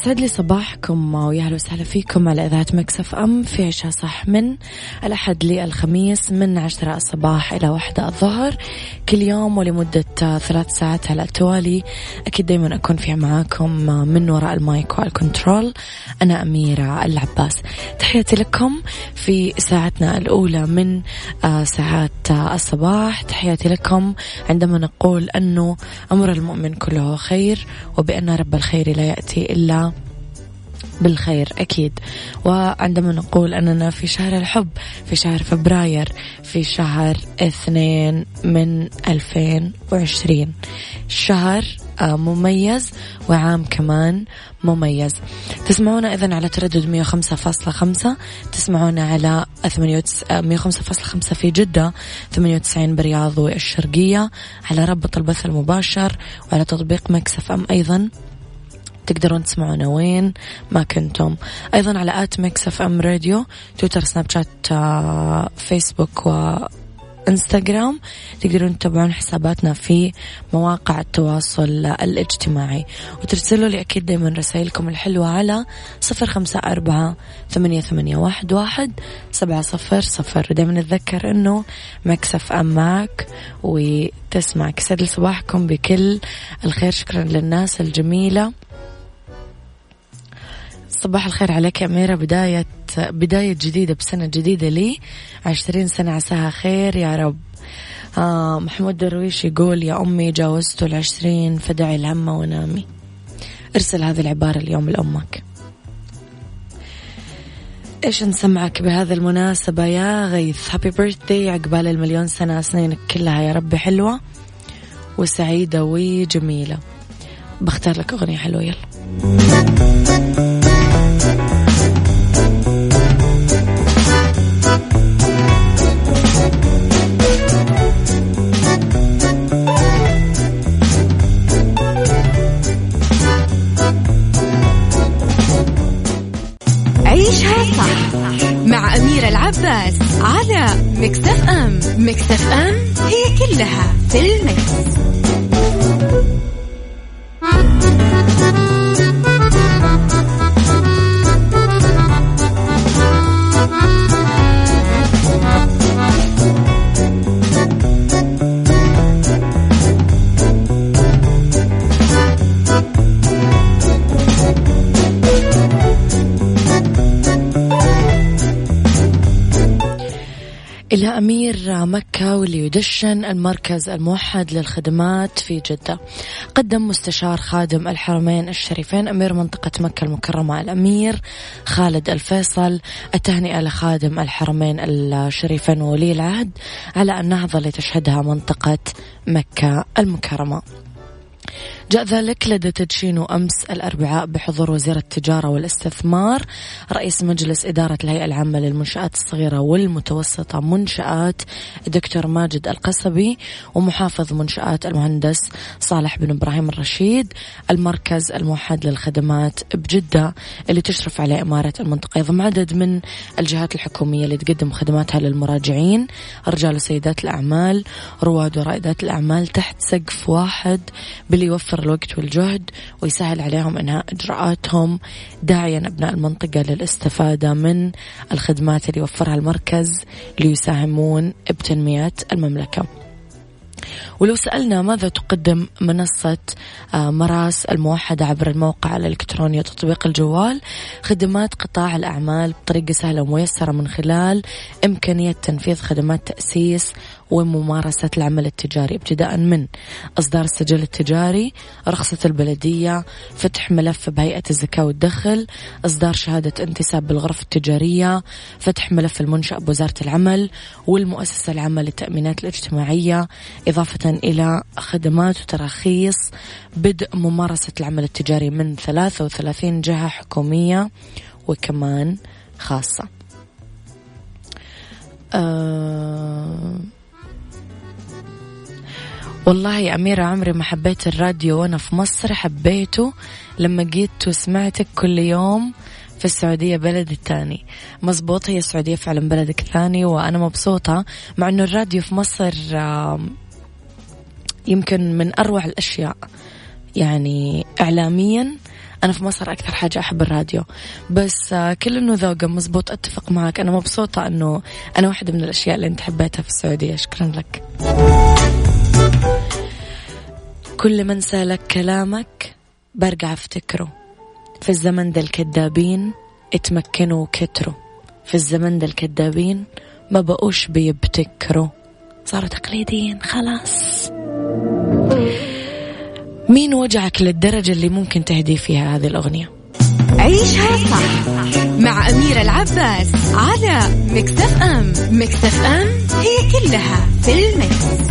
يسعد لي صباحكم ويا أهلا وسهلا فيكم على إذاعة Mix FM في عيشها صح من الأحد للخميس من عشرة الصباح إلى واحدة الظهر. كل يوم ولمدة ثلاث ساعات على التوالي. أكيد دائما أكون في معاكم من وراء ال mic وال control أنا أميرة العباس. تحياتي لكم في ساعتنا الأولى من ساعات الصباح. تحياتي لكم عندما نقول أنه أمر المؤمن كله خير وبأن رب الخير لا يأتي إلا بالخير أكيد. وعندما نقول أننا في شهر الحب في شهر فبراير في شهر اثنين من 2020 شهر مميز وعام كمان مميز. تسمعونا إذن على تردد 105.5 تسمعونا على 105.5 في جدة 98 برياض والشرقية على رابط البث المباشر وعلى تطبيق Mix FM أيضا. تقدرون تسمعونا وين ما كنتم. أيضا على at Mix FM Radio تويتر سناب شات فيسبوك و انستغرام تقدرون تتابعون حساباتنا في مواقع التواصل الاجتماعي. وترسلوا لي أكيد دايما رسائلكم الحلوة على صفر خمسة أربعة ثمانية, ثمانية واحد, واحد سبعة صفر صفر. ودايما نتذكر أنه مكسف أم معك وتسمعك. يسعد صباحكم بكل الخير. شكرا للناس الجميلة. صباح الخير عليك يا أميرة بداية بداية جديدة بسنة جديدة لي. عشرين سنة عساها خير يا رب. آه محمود درويش يقول يا أمي جاوزت العشرين فدعي الهمة ونامي. ارسل هذه العبارة اليوم لأمك. إيش نسمعك بهذه المناسبة يا غيث؟ هابي بيرثدي عقبال المليون سنة. سنينك كلها يا رب حلوة وسعيدة وجميلة. بختار لك أغنية حلوة. يلا. يدشن المركز الموحد للخدمات في جدة. قدم مستشار خادم الحرمين الشريفين أمير منطقة مكة المكرمة الأمير خالد الفيصل التهنئة لخادم الحرمين الشريفين وولي العهد على النهضة اللي تشهدها منطقة مكة المكرمة. جاء ذلك لدى تدشين أمس الأربعاء بحضور وزير التجارة والاستثمار رئيس مجلس إدارة الهيئة العامة للمنشآت الصغيرة والمتوسطة منشآت الدكتور ماجد القصبي ومحافظ منشآت المهندس صالح بن إبراهيم الرشيد المركز الموحد للخدمات بجدة اللي تشرف عليه إمارة المنطقة. يضم عدد من الجهات الحكومية اللي تقدم خدماتها للمراجعين رجال وسيدات الأعمال رواد ورائدات الأعمال تحت سقف واحد باللي يوفر الوقت والجهد ويسهل عليهم إنهاء إجراءاتهم داعيا أبناء المنطقة للاستفادة من الخدمات اللي يوفرها المركز ليساهمون بتنمية المملكة. ولو سألنا ماذا تقدم منصة آه، مراس الموحدة عبر الموقع الإلكتروني وتطبيق الجوال خدمات قطاع الأعمال بطريقة سهلة وميسرة من خلال إمكانية تنفيذ خدمات تأسيس وممارسة العمل التجاري ابتداء من إصدار السجل التجاري رخصة البلدية فتح ملف بهيئة الزكاة والدخل إصدار شهادة انتساب بالغرفة التجارية فتح ملف المنشأ بوزارة العمل والمؤسسة العامة للتأمينات الاجتماعية إضافة إلى خدمات وتراخيص بدء ممارسة العمل التجاري من 33 جهة حكومية وكمان خاصة. أه والله يا أميرة عمري ما حبيت الراديو وأنا في مصر حبيته لما جيت وسمعتك كل يوم في السعودية بلد الثاني. مزبوط هي السعودية فعلا بلدك الثاني وأنا مبسوطة مع أنه الراديو في مصر يمكن من أروع الأشياء. يعني إعلاميا أنا في مصر أكثر حاجة أحب الراديو. بس آه، كل إنه ذوقه مزبوط أتفق معك. أنا مبسوطة إنه أنا واحدة من الأشياء اللي أنت حبيتها في السعودية. شكرا لك. كل من سألك كلامك برجع أفتكره. في الزمن ده الكذابين اتمكنوا وكتروا في الزمن ده الكذابين ما بقوش بيبتكروا. صاروا تقليديين خلاص. مين وجعك للدرجة اللي ممكن تهدي فيها هذه الأغنية؟ عيشها صح مع أميرة العباس على مكتف أم. مكتف أم هي كلها في المكس.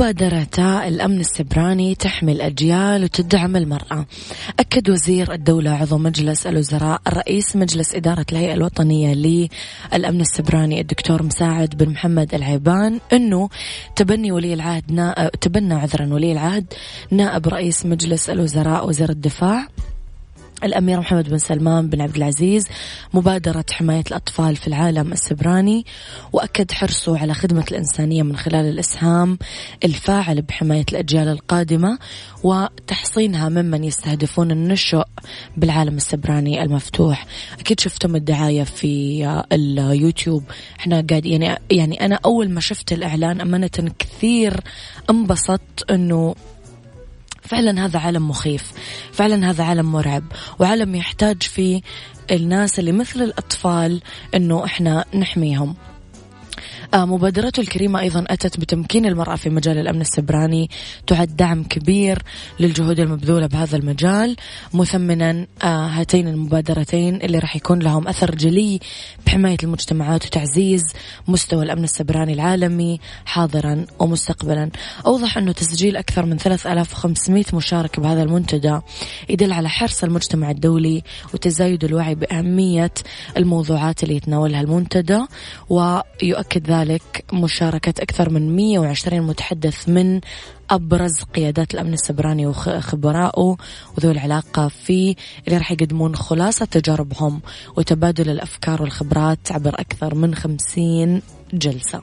مبادرة الأمن السبراني تحمل أجيال وتدعم المرأة. أكد وزير الدولة عضو مجلس الوزراء رئيس مجلس إدارة الهيئة الوطنية للأمن السبراني الدكتور مساعد بن محمد العيبان أنه تبني ولي العهد نائب تبنى عذرا ولي العهد نائب رئيس مجلس الوزراء وزير الدفاع الأمير محمد بن سلمان بن عبد العزيز مبادرة حماية الأطفال في العالم السبراني وأكد حرصه على خدمة الإنسانية من خلال الإسهام الفاعل بحماية الأجيال القادمة وتحصينها ممن يستهدفون النشء بالعالم السبراني المفتوح. أكيد شفتم الدعاية في اليوتيوب. إحنا قاعد يعني يعني أنا أول ما شفت الإعلان أمانة كثير انبسطت أنه فعلا هذا عالم مخيف فعلا هذا عالم مرعب وعالم يحتاج فيه الناس اللي مثل الأطفال أنه إحنا نحميهم. مبادرته الكريمة أيضا أتت بتمكين المرأة في مجال الأمن السبراني تعد دعم كبير للجهود المبذولة بهذا المجال. مثمنا آه، هاتين المبادرتين اللي راح يكون لهم أثر جلي بحماية المجتمعات وتعزيز مستوى الأمن السبراني العالمي حاضرا ومستقبلا. أوضح أنه تسجيل أكثر من 3500 مشارك بهذا المنتدى يدل على حرص المجتمع الدولي وتزايد الوعي بأهمية الموضوعات اللي يتناولها المنتدى ويؤكد ذلك ذلك مشاركة أكثر من 120 متحدث من أبرز قيادات الأمن السبراني وخبراءه وذوي العلاقة فيه اللي راح يقدمون خلاصة تجاربهم وتبادل الأفكار والخبرات عبر أكثر من 50 جلسة.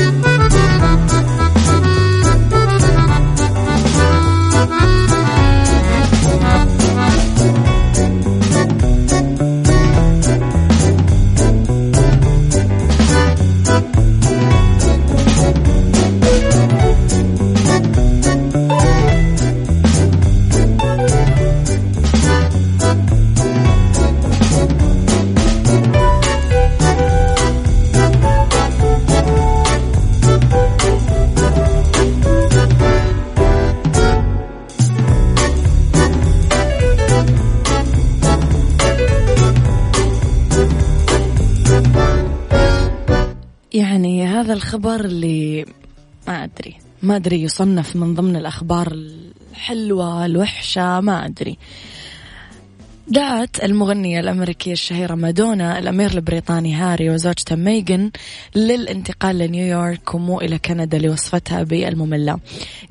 الخبر اللي ما أدري ما أدري يصنف من ضمن الأخبار الحلوة الوحشة ما أدري. دعت المغنية الأمريكية الشهيرة مادونا الأمير البريطاني هاري وزوجته ميغن للانتقال لنيويورك ومو إلى كندا لوصفتها بالمملة.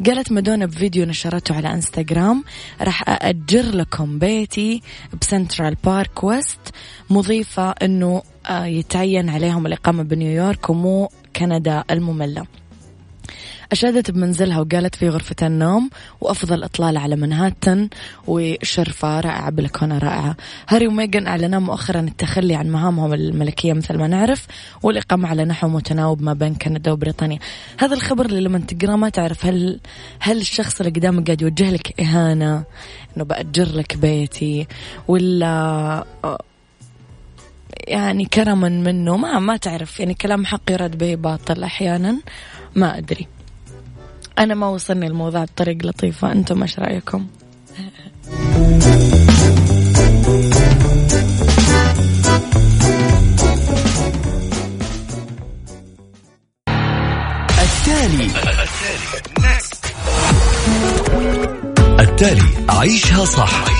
قالت مادونا بفيديو نشرته على إنستغرام راح أأجر لكم بيتي بسنترال بارك ويست مضيفة أنه آه، يتعين عليهم الإقامة بنيويورك ومو كندا المملة. أشادت بمنزلها وقالت في غرفة النوم وأفضل إطلالة على منهاتن وشرفة رائعة بلكونة رائعة. هاري وميغان أعلنا مؤخرا التخلي عن مهامهم الملكية مثل ما نعرف والإقامة على نحو متناوب ما بين كندا وبريطانيا. هذا الخبر اللي لما تقرأ ما تعرف هل هل الشخص اللي قدامك قاعد يوجه لك إهانة إنه بأجر لك بيتي ولا يعني كرما منه. ما ما تعرف يعني كلام حق يراد به باطل أحيانا. ما أدري. أنا ما وصلني الموضوع بطريقة لطيفة. أنتم إيش رأيكم؟ التالي. التالي. عيشها صح.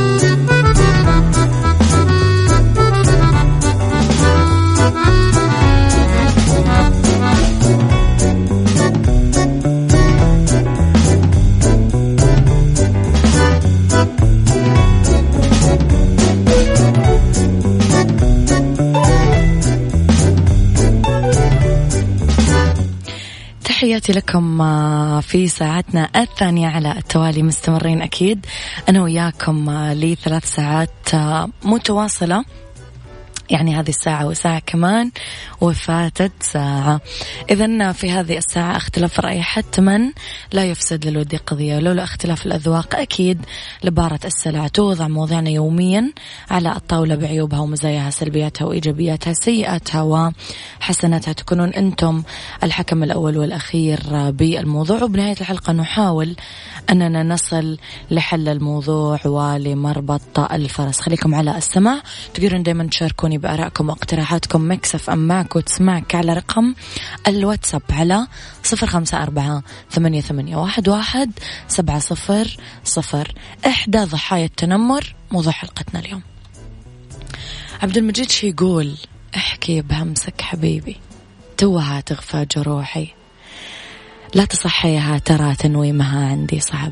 تحياتي لكم آه، في ساعتنا الثانية على التوالي مستمرين أكيد. أنا وياكم آه، لثلاث ساعات آه، متواصلة. يعني هذه الساعة وساعة كمان وفاتت ساعة. إذا في هذه الساعة اختلاف الرأي حتما لا يفسد للودي قضية. ولولا اختلاف الأذواق أكيد لبارة السلع توضع مواضيعنا يوميا على الطاولة بعيوبها ومزاياها سلبياتها وإيجابياتها سيئاتها وحسناتها. تكونون أنتم الحكم الأول والأخير بالموضوع. وبنهاية الحلقة نحاول أننا نصل لحل الموضوع ولمربط الفرس. خليكم على السماع. تقدرون دايما تشاركوني بآرائكم واقتراحاتكم مكسف أم معك وتسمعك على رقم الواتساب على صفر خمسة أربعة ثمانية, ثمانية واحد, واحد سبعة صفر صفر إحدى ضحايا التنمر. موضوع حلقتنا اليوم. عبد المجيد شي يقول احكي بهمسك حبيبي. توها تغفى جروحي. لا تصحيها ترى تنويمها عندي صعب.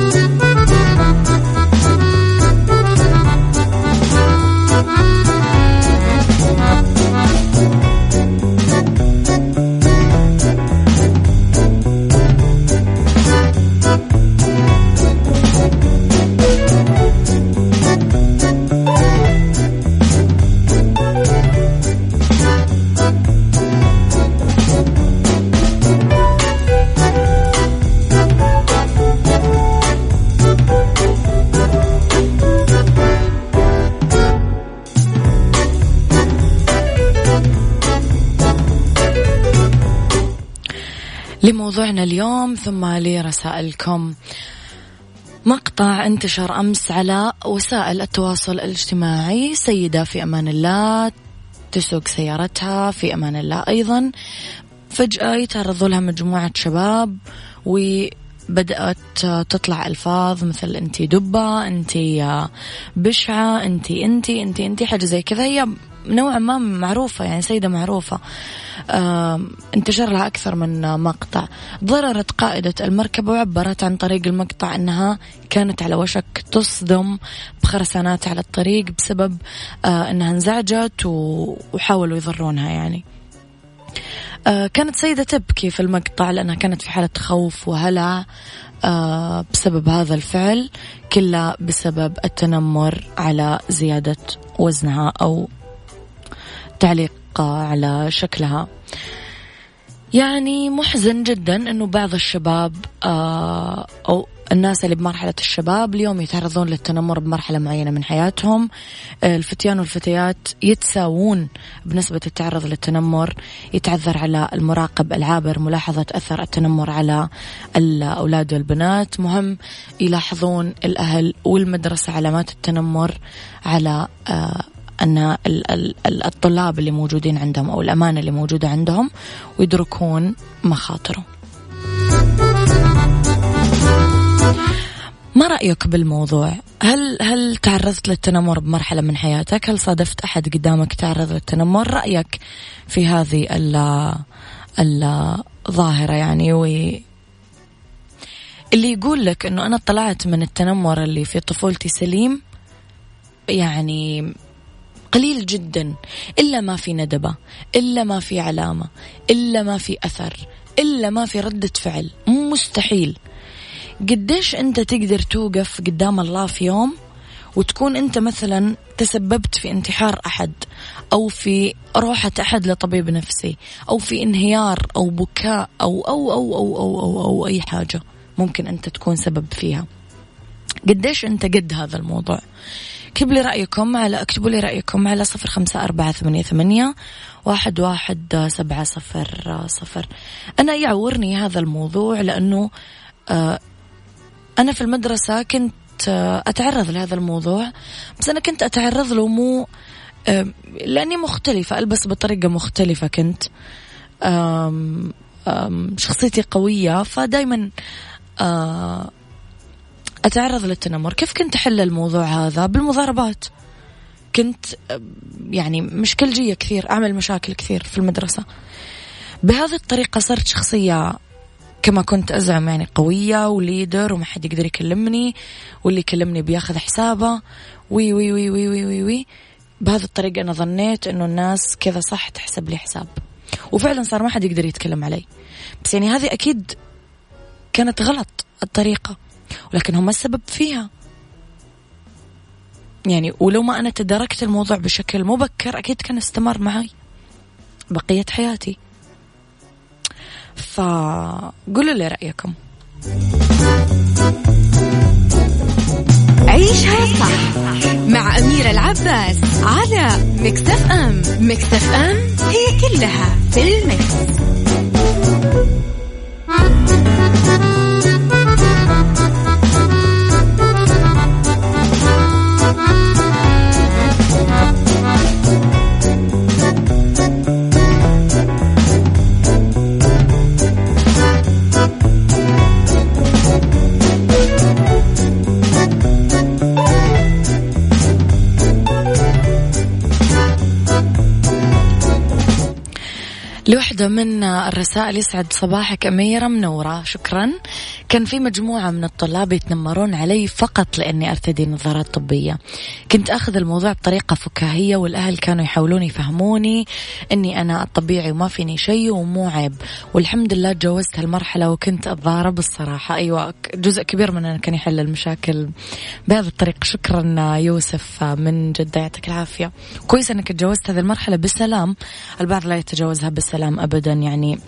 لموضوعنا اليوم ثم لرسائلكم. مقطع انتشر أمس على وسائل التواصل الاجتماعي. سيدة في أمان الله تسوق سيارتها في أمان الله أيضا. فجأة يتعرضوا لها مجموعة شباب وبدأت تطلع ألفاظ مثل انت دبة انت بشعة انت انت انت انت حاجة زي كذا. هي نوعا ما معروفة يعني سيدة معروفة. انتشر لها أكثر من مقطع. ضررت قائدة المركبة وعبرت عن طريق المقطع أنها كانت على وشك تصدم بخرسانات على الطريق بسبب آه، أنها انزعجت وحاولوا يضرونها يعني. آه، كانت سيدة تبكي في المقطع لأنها كانت في حالة خوف وهلع آه، بسبب هذا الفعل كله بسبب التنمر على زيادة وزنها أو تعليق على شكلها. يعني محزن جدا إنه بعض الشباب آه، أو الناس اللي بمرحلة الشباب اليوم يتعرضون للتنمر بمرحلة معينة من حياتهم. الفتيان والفتيات يتساوون بنسبة التعرض للتنمر. يتعذر على المراقب العابر ملاحظة أثر التنمر على الأولاد والبنات. مهم يلاحظون الأهل والمدرسة علامات التنمر على آه، أن الطلاب اللي موجودين عندهم أو الأمانة اللي موجودة عندهم ويدركون مخاطره ما رأيك بالموضوع؟ هل هل تعرضت للتنمر بمرحلة من حياتك؟ هل صادفت أحد قدامك تعرض للتنمر؟ رأيك في هذه الظاهرة يعني و اللي يقول لك إنه أنا طلعت من التنمر اللي في طفولتي سليم يعني قليل جدا. إلا ما في ندبة إلا ما في علامة إلا ما في أثر إلا ما في ردة فعل. مستحيل. قديش أنت تقدر توقف قدام الله في يوم وتكون أنت مثلا تسببت في انتحار أحد أو في روحة أحد لطبيب نفسي أو في انهيار أو بكاء أو أو أو أو أو أو, أو أي حاجة ممكن أنت تكون سبب فيها. قديش أنت قد هذا الموضوع؟ اكتبوا لي رأيكم على اكتبوا لي رأيكم على صفر خمسة أربعة ثمانية, ثمانية واحد, واحد سبعة صفر صفر. أنا يعورني هذا الموضوع لأنه آه، أنا في المدرسة كنت آه، أتعرض لهذا الموضوع بس أنا كنت أتعرض له مو آه، لأني مختلفة ألبس بطريقة مختلفة كنت شخصيتي قوية فدايما أتعرض للتنمر. كيف كنت أحل الموضوع هذا؟ بالمضاربات. كنت يعني مشكلجية كثير أعمل مشاكل كثير في المدرسة. بهذه الطريقة صرت شخصية كما كنت أزعم يعني قوية وليدر وما حد يقدر يكلمني واللي يكلمني بياخذ حسابه. وي وي وي وي وي وي, وي. بهذه الطريقة أنا ظنيت إنه الناس كذا صح تحسب لي حساب. وفعلا صار ما حد يقدر يتكلم علي. بس يعني هذه أكيد كانت غلط الطريقة. ولكن هم السبب فيها. يعني ولو ما أنا تداركت الموضوع بشكل مبكر أكيد كان استمر معي بقية حياتي. فقولوا لي رأيكم. عيشها صح مع أميرة العباس على مكتف أم مكتف أم هي كلها في المكس. لوحدة من الرسائل يسعد صباحك أميرة منورة. شكرا. كان في مجموعة من الطلاب يتنمرون علي فقط لأني أرتدي نظارات طبية. كنت أخذ الموضوع بطريقة فكاهية والأهل كانوا يحاولون يفهموني أني أنا الطبيعي وما فيني شيء ومو عيب. والحمد لله تجاوزت هالمرحلة وكنت أتضارب الصراحة. أيوة جزء كبير مننا كان يحل المشاكل بهذه الطريقة. شكرا يوسف من جدة يعطيك العافية. كويس أنك تجاوزت هذه المرحلة بسلام. البعض لا يتجاوزها بسلام أبدا يعني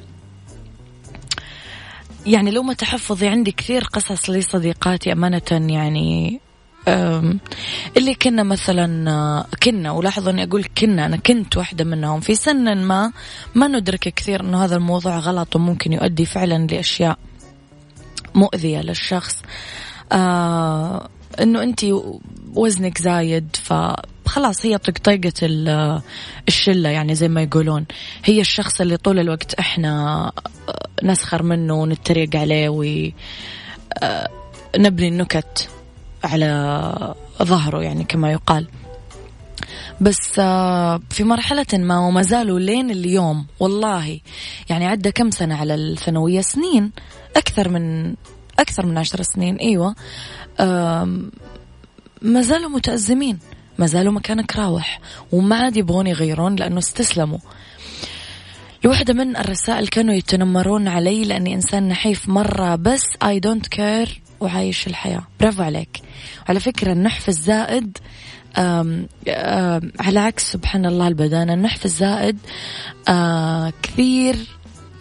يعني لو ما تحفظي عندي كثير قصص لصديقاتي أمانة يعني اللي كنا مثلا كنا ولاحظوا أني أقول كنا أنا كنت واحدة منهم. في سن ما ما ندرك كثير إنه هذا الموضوع غلط وممكن يؤدي فعلا لأشياء مؤذية للشخص. آه إنه أنت وزنك زايد فخلاص هي طقطقة الشلة يعني زي ما يقولون. هي الشخص اللي طول الوقت إحنا نسخر منه ونتريق عليه ونبني آه، النكت على ظهره يعني كما يقال. بس آه، في مرحلة ما وما زالوا لين اليوم والله يعني عدى كم سنة على الثانوية؟ سنين أكثر من أكثر من عشر سنين أيوة. ما زالوا متأزمين ما زالوا مكانك راوح وما عاد يبغون يغيرون لأنه استسلموا. لوحدة من الرسائل كانوا يتنمرون علي لأني إنسان نحيف مرة بس I don't care وعايش الحياة. برافو عليك. على فكرة النحف الزائد آم آم على عكس سبحان الله البدانة النحف الزائد آه، كثير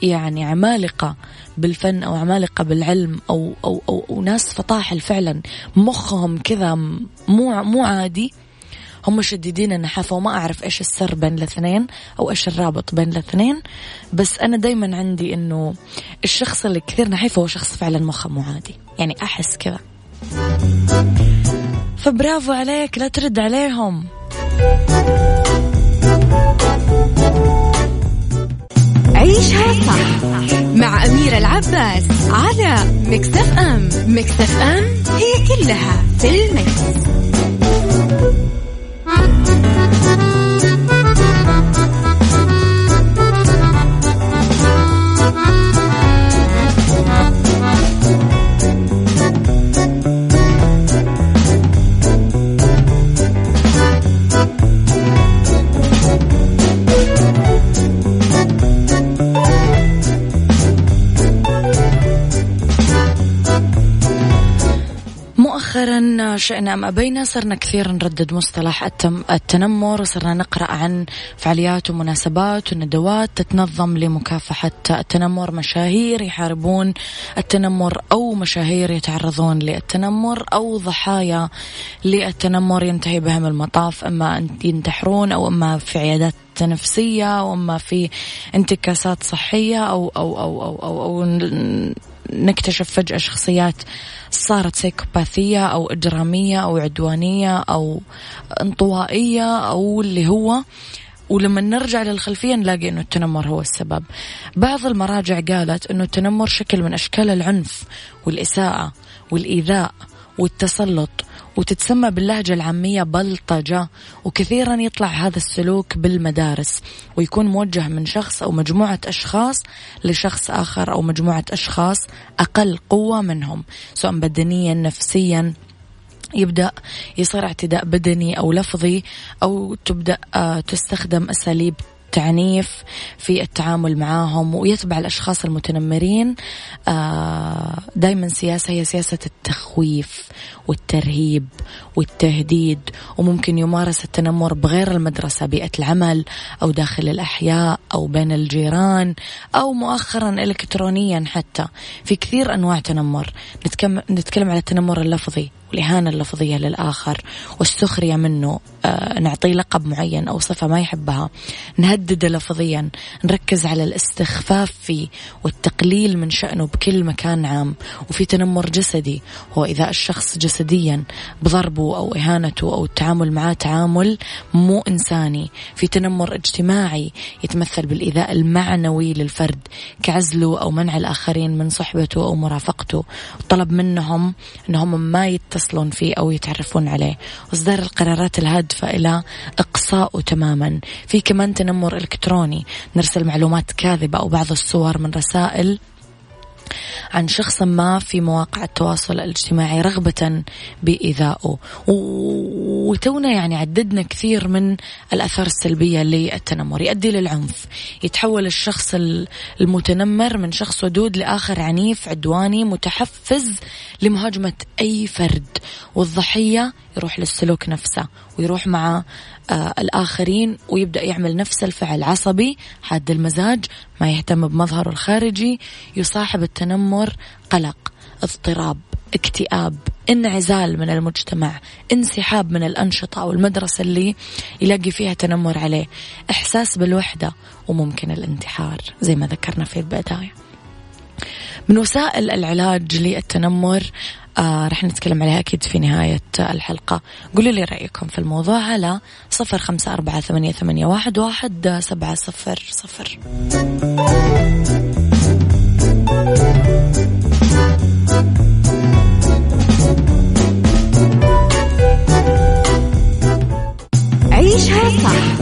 يعني عمالقة بالفن أو عمالقة بالعلم أو, أو, أو, أو ناس فطاحل فعلا مخهم كذا مو مو عادي. هم شديدين النحافة وما أعرف إيش السر بين الاثنين أو إيش الرابط بين الاثنين. بس أنا دايما عندي إنه الشخص اللي كثير نحيف هو شخص فعلا مخه مو عادي يعني أحس كذا. فبرافو عليك لا ترد عليهم. عيشها صح مع أميرة العباس على مكتف أم. مكتف أم هي كلها في المكس. شئنا أم أبينا صرنا كثير نردد مصطلح التنمر وصرنا نقرأ عن فعاليات ومناسبات وندوات تتنظم لمكافحة التنمر. مشاهير يحاربون التنمر أو مشاهير يتعرضون للتنمر أو ضحايا للتنمر. ينتهي بهم المطاف إما أن ينتحرون أو إما في عيادات نفسية وإما في انتكاسات صحية أو أو أو أو, أو, أو نكتشف فجأة شخصيات صارت سيكوباثية أو إجرامية أو عدوانية أو انطوائية أو اللي هو. ولما نرجع للخلفية نلاقي أنه التنمر هو السبب. بعض المراجع قالت أنه التنمر شكل من أشكال العنف والإساءة والإيذاء والتسلط وتتسمى باللهجة العامية بلطجة وكثيرا يطلع هذا السلوك بالمدارس ويكون موجه من شخص أو مجموعة أشخاص لشخص آخر أو مجموعة أشخاص أقل قوة منهم سواء بدنيا نفسيا. يبدأ يصير اعتداء بدني أو لفظي أو تبدأ آه، تستخدم أساليب التعنيف في التعامل معهم ويتبع الأشخاص المتنمرين. آه، دائما سياسة هي سياسة التخويف والترهيب والتهديد وممكن يمارس التنمر بغير المدرسة بيئة العمل أو داخل الأحياء أو بين الجيران أو مؤخرا إلكترونيا حتى. في كثير أنواع تنمر. نتكلم على التنمر اللفظي. والإهانة اللفظية للآخر والسخرية منه آه نعطيه لقب معين أو صفة ما يحبها. نهدده لفظيا نركز على الاستخفاف فيه والتقليل من شأنه بكل مكان عام. وفي تنمر جسدي هو إذا الشخص جسديا بضربه أو إهانته أو التعامل معاه تعامل مو إنساني. في تنمر اجتماعي يتمثل بالإيذاء المعنوي للفرد كعزله أو منع الآخرين من صحبته أو مرافقته. وطلب منهم أنهم ما يتصلوا يتصلون فيه أو يتعرفون عليه. وإصدار القرارات الهادفة إلى إقصائه تماما. في كمان تنمر إلكتروني. نرسل معلومات كاذبة أو بعض الصور من رسائل عن شخص ما في مواقع التواصل الاجتماعي رغبة بإيذائه. وتونا يعني عددنا كثير من الآثار السلبية للتنمر. يؤدي للعنف. يتحول الشخص المتنمر من شخص ودود لآخر عنيف عدواني متحفز لمهاجمة أي فرد. والضحية يروح للسلوك نفسه ويروح مع الآخرين ويبدأ يعمل نفس الفعل عصبي حاد المزاج ما يهتم بمظهره الخارجي يصاحب التنمر قلق اضطراب اكتئاب انعزال من المجتمع انسحاب من الأنشطة أو المدرسة اللي يلاقي فيها تنمر عليه. إحساس بالوحدة وممكن الانتحار زي ما ذكرنا في البداية. من وسائل العلاج للتنمر آه رح نتكلم عليها أكيد في نهاية الحلقة. قولوا لي رأيكم في الموضوع على صفر خمسة أربعة ثمانية, ثمانية واحد, واحد سبعة صفر صفر. عيشها صح.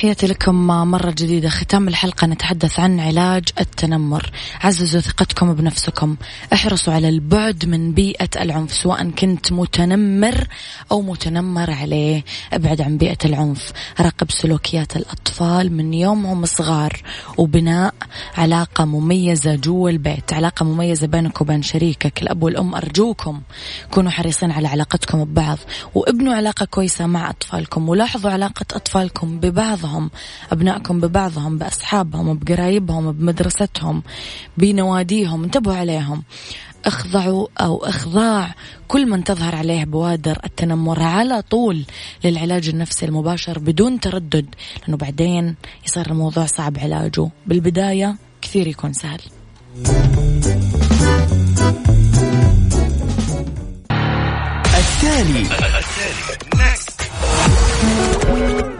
تحياتي لكم مرة جديدة. ختام الحلقة نتحدث عن علاج التنمر. عززوا ثقتكم بنفسكم. احرصوا على البعد من بيئة العنف سواء كنت متنمر أو متنمر عليه. أبعد عن بيئة العنف. راقب سلوكيات الأطفال من يومهم صغار. وبناء علاقة مميزة جوا البيت. علاقة مميزة بينك وبين شريكك. الأب والأم أرجوكم. كونوا حريصين على علاقتكم ببعض. وابنوا علاقة كويسة مع أطفالكم. ولاحظوا علاقة أطفالكم ببعض بعضهم أبنائكم ببعضهم بأصحابهم بقرايبهم بمدرستهم بنواديهم انتبهوا عليهم. اخضعوا أو إخضاع كل من تظهر عليه بوادر التنمر على طول للعلاج النفسي المباشر بدون تردد لأنه بعدين يصير الموضوع صعب علاجه. بالبداية كثير يكون سهل. التالي التالي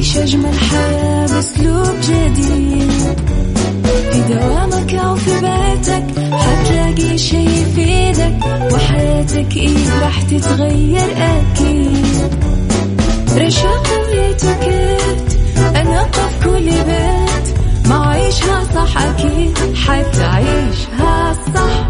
عيش أجمل حياة بأسلوب جديد. في دوامك أو في بيتك حتلاقي شي يفيدك وحياتك إيه راح تتغير أكيد. رشاق ويتوكيت أنا قف كل بيت ما عيشها صح أكيد حتعيشها صح.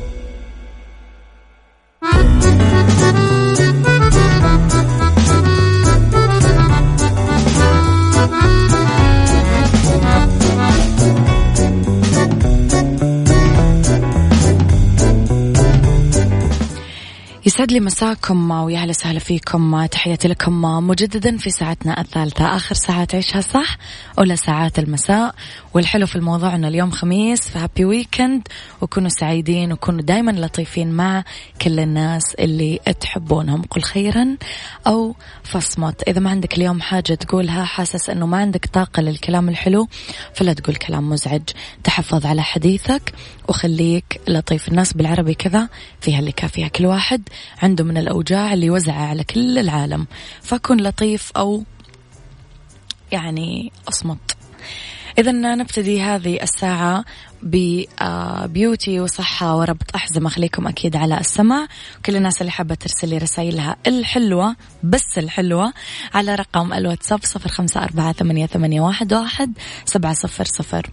يسعد لي مساكم ويا أهلا وسهلا فيكم. تحياتي لكم مجددا في ساعتنا الثالثة. آخر ساعات عيشها صح أولى ساعات المساء. والحلو في الموضوع أنه اليوم خميس. فهابي ويكند وكونوا سعيدين وكونوا دايما لطيفين مع كل الناس اللي تحبونهم. قل خيرا أو فصمت إذا ما عندك اليوم حاجة تقولها حاسس أنه ما عندك طاقة للكلام الحلو فلا تقول كلام مزعج. تحفظ على حديثك وخليك لطيف. الناس بالعربي كذا فيها اللي كافيها كل واحد. عنده من الأوجاع اللي يوزعها على كل العالم. فكن لطيف أو يعني أصمت. إذا نبتدي هذه الساعة ببيوتي وصحة وربط أحزمة. خليكم أكيد على السمع كل الناس اللي حابة ترسلي رسائلها الحلوة بس الحلوة على رقم الواتساب صفر خمسة أربعة ثمانية واحد سبعة صفر صفر.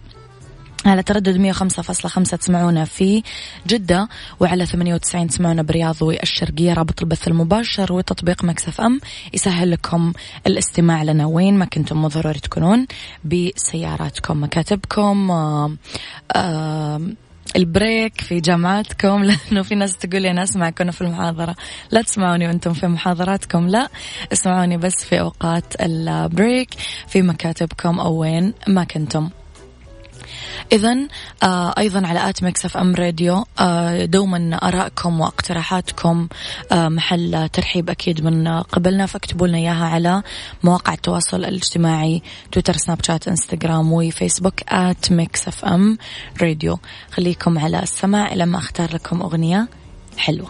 على تردد 105.5 تسمعونا في جدة وعلى 98 تسمعونا برياض والشرقية رابط البث المباشر وتطبيق Mix FM يسهل لكم الاستماع لنا. وين ما كنتم ضروري تكونون بسياراتكم مكاتبكم آآ آآ ال break في جامعاتكم. لأنه في ناس تقول لي أنا اسمعك وأنا في المحاضرة. لا تسمعوني وأنتم في محاضراتكم لا. اسمعوني بس في أوقات ال break في مكاتبكم أو وين ما كنتم إذا آه أيضا على at Mix FM Radio آه دوما آرائكم واقتراحاتكم آه محل ترحيب أكيد من قبلنا. فاكتبوا لنا إياها على مواقع التواصل الاجتماعي تويتر سناب شات إنستغرام وفيسبوك at Mix FM Radio. خليكم على السماع لما أختار لكم أغنية حلوة.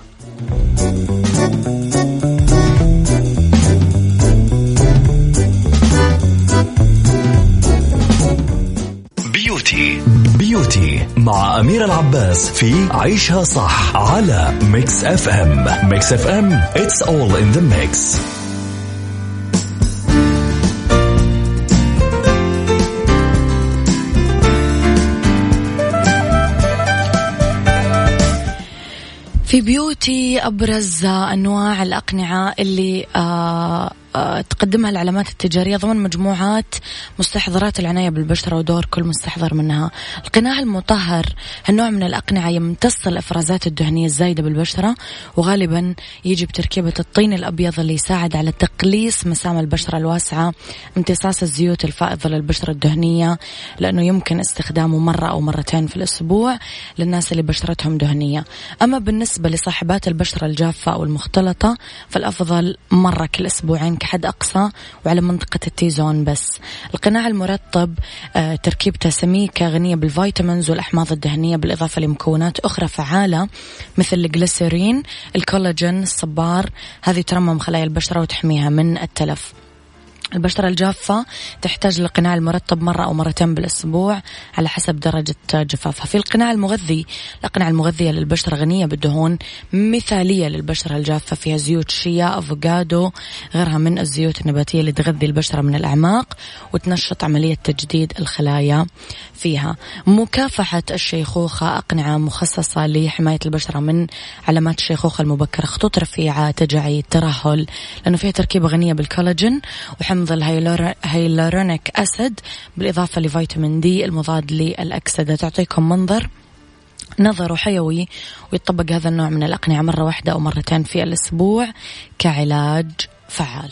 Beauty. Beauty مع أمير العباس في عيشها صح على Mix FM. Mix FM it's all in the mix. في بيوتي أبرز أنواع الأقنعة اللي آه آه، تقدمها العلامات التجارية ضمن مجموعات مستحضرات العناية بالبشرة ودور كل مستحضر منها. القناع المطهر هالنوع من الأقنعة يمتص الإفرازات الدهنية الزايدة بالبشرة وغالبا يجي بتركيبة الطين الأبيض اللي يساعد على تقليص مسام البشرة الواسعة امتصاص الزيوت الفائضة للبشرة الدهنية لأنه يمكن استخدامه مرة أو مرتين في الأسبوع للناس اللي بشرتهم دهنية. أما بالنسبة لصاحبات البشرة الجافة أو المختلطة فالأفضل مرة كل أسبوعين كحد أقصى وعلى منطقة ال T-zone بس. القناع المرطب آه، تركيبته سميكة غنية بال vitamins والأحماض الدهنية بالإضافة لمكونات أخرى فعالة مثل الجليسرين الكولاجين الصبار. هذه ترمم خلايا البشرة وتحميها من التلف. البشرة الجافة تحتاج للقناع المرطب مرة أو مرتين بالأسبوع على حسب درجة جفافها. في القناع المغذي الأقنعة المغذية للبشرة غنية بالدهون مثالية للبشرة الجافة فيها زيوت شيا أفوكادو غيرها من الزيوت النباتية اللي تغذي البشرة من الأعماق وتنشط عملية تجديد الخلايا. فيها. مكافحة الشيخوخة أقنعة مخصصة لحماية البشرة من علامات الشيخوخة المبكرة خطوط رفيعة تجاعيد ترهل لأنه فيها تركيبة غنية بالكولاجين وحمض الهيلورونيك أسيد بالإضافة لفيتامين دي المضاد للأكسدة. تعطيكم منظر نظر حيوي ويطبق هذا النوع من الأقنعة مرة واحدة أو مرتين في الأسبوع كعلاج فعال.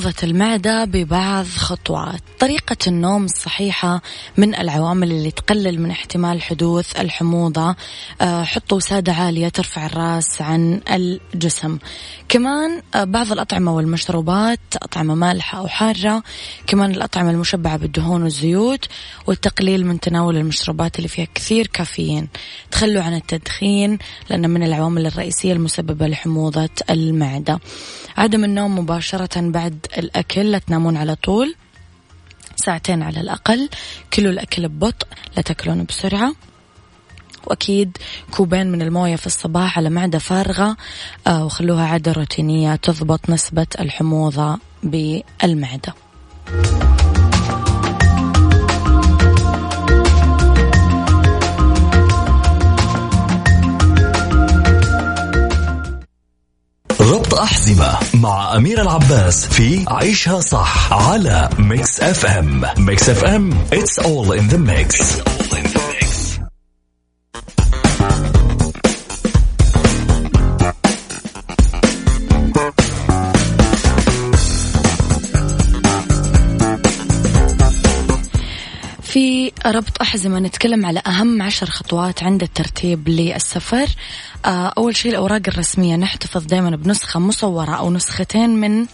حموضة المعدة ببعض خطوات. طريقة النوم الصحيحة من العوامل اللي تقلل من احتمال حدوث الحموضة. آه، حطوا وسادة عالية ترفع الرأس عن الجسم. كمان آه، بعض الأطعمة والمشروبات أطعمة مالحة أو حارة. كمان الأطعمة المشبعة بالدهون والزيوت والتقليل من تناول المشروبات اللي فيها كثير كافيين. تخلوا عن التدخين لأنه من العوامل الرئيسية المسببة لحموضة المعدة. عدم النوم مباشرة بعد الأكل لا تنامون على طول ساعتين على الأقل كلوا الأكل ببطء لا تأكلون بسرعة. وأكيد كوبين من الموية في الصباح على معدة فارغة آه وخلوها عادة روتينية تضبط نسبة الحموضة بالمعدة. ربط أحزمة مع أمير العباس في عيشها صح على Mix FM Mix FM it's all in the mix. في ربط أحزمة. نتكلم على أهم عشر خطوات عند الترتيب للسفر. آه، أول شيء الأوراق الرسمية. نحتفظ دائما بنسخة مصورة أو نسختين من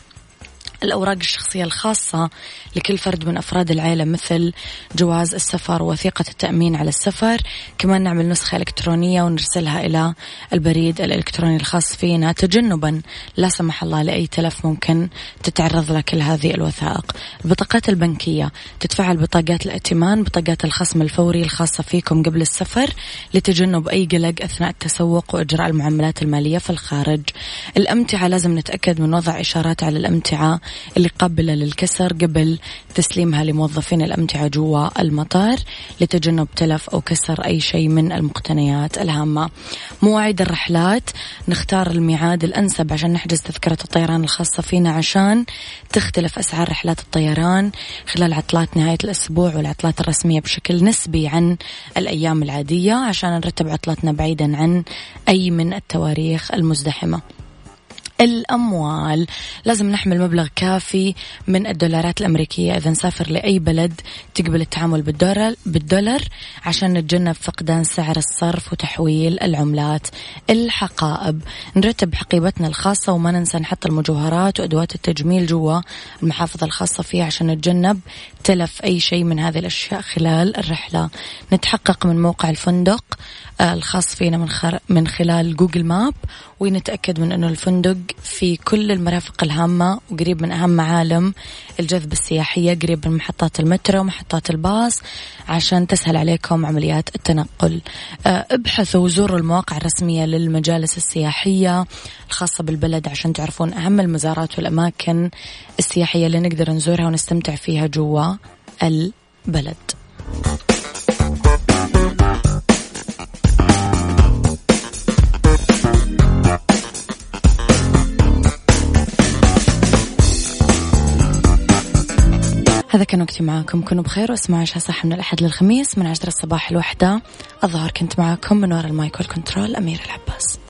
الأوراق الشخصية الخاصة لكل فرد من أفراد العائلة مثل جواز السفر ووثيقة التأمين على السفر. كمان نعمل نسخة إلكترونية ونرسلها إلى البريد الإلكتروني الخاص فينا تجنبا. لا سمح الله لأي تلف ممكن تتعرض له كل هذه الوثائق. البطاقات البنكية تتفعل بطاقات الائتمان بطاقات الخصم الفوري الخاصة فيكم قبل السفر لتجنب أي قلق أثناء التسوق وإجراء المعاملات المالية في الخارج. الأمتعة لازم نتأكد من وضع إشارات على الأمتعة اللي قابلة للكسر قبل تسليمها لموظفين الأمتعة جوا المطار لتجنب تلف أو كسر أي شيء من المقتنيات الهامة. مواعيد الرحلات نختار الميعاد الأنسب عشان نحجز تذكرة الطيران الخاصة فينا عشان تختلف أسعار رحلات الطيران خلال عطلات نهاية الأسبوع والعطلات الرسمية بشكل نسبي عن الأيام العادية عشان نرتب عطلتنا بعيدا عن أي من التواريخ المزدحمة. الأموال. لازم نحمل مبلغ كافي من الدولارات الأمريكية. إذا نسافر لأي بلد تقبل التعامل بالدولار, بالدولار عشان نتجنب فقدان سعر الصرف وتحويل العملات الحقائب. نرتب حقيبتنا الخاصة وما ننسى نحط المجوهرات وأدوات التجميل جوا المحافظة الخاصة فيها عشان نتجنب تلف أي شيء من هذه الأشياء خلال الرحلة. نتحقق من موقع الفندق آه، الخاص فينا من. من خلال جوجل ماب ونتأكد من أنه الفندق في كل المرافق الهامة وقريب من أهم معالم الجذب السياحية قريب من محطات المترو ومحطات الباص عشان تسهل عليكم عمليات التنقل. آه، ابحثوا وزوروا المواقع الرسمية للمجالس السياحية الخاصة بالبلد عشان تعرفون أهم المزارات والأماكن السياحية اللي نقدر نزورها ونستمتع فيها جوا البلد. هذا كان وقتي معاكم. كونوا بخير واسمعوا عشاء صح من الأحد للخميس من عشرة الصباح الوحدة الظهر كنت معاكم من وراء المايك والكنترول أمير العباس.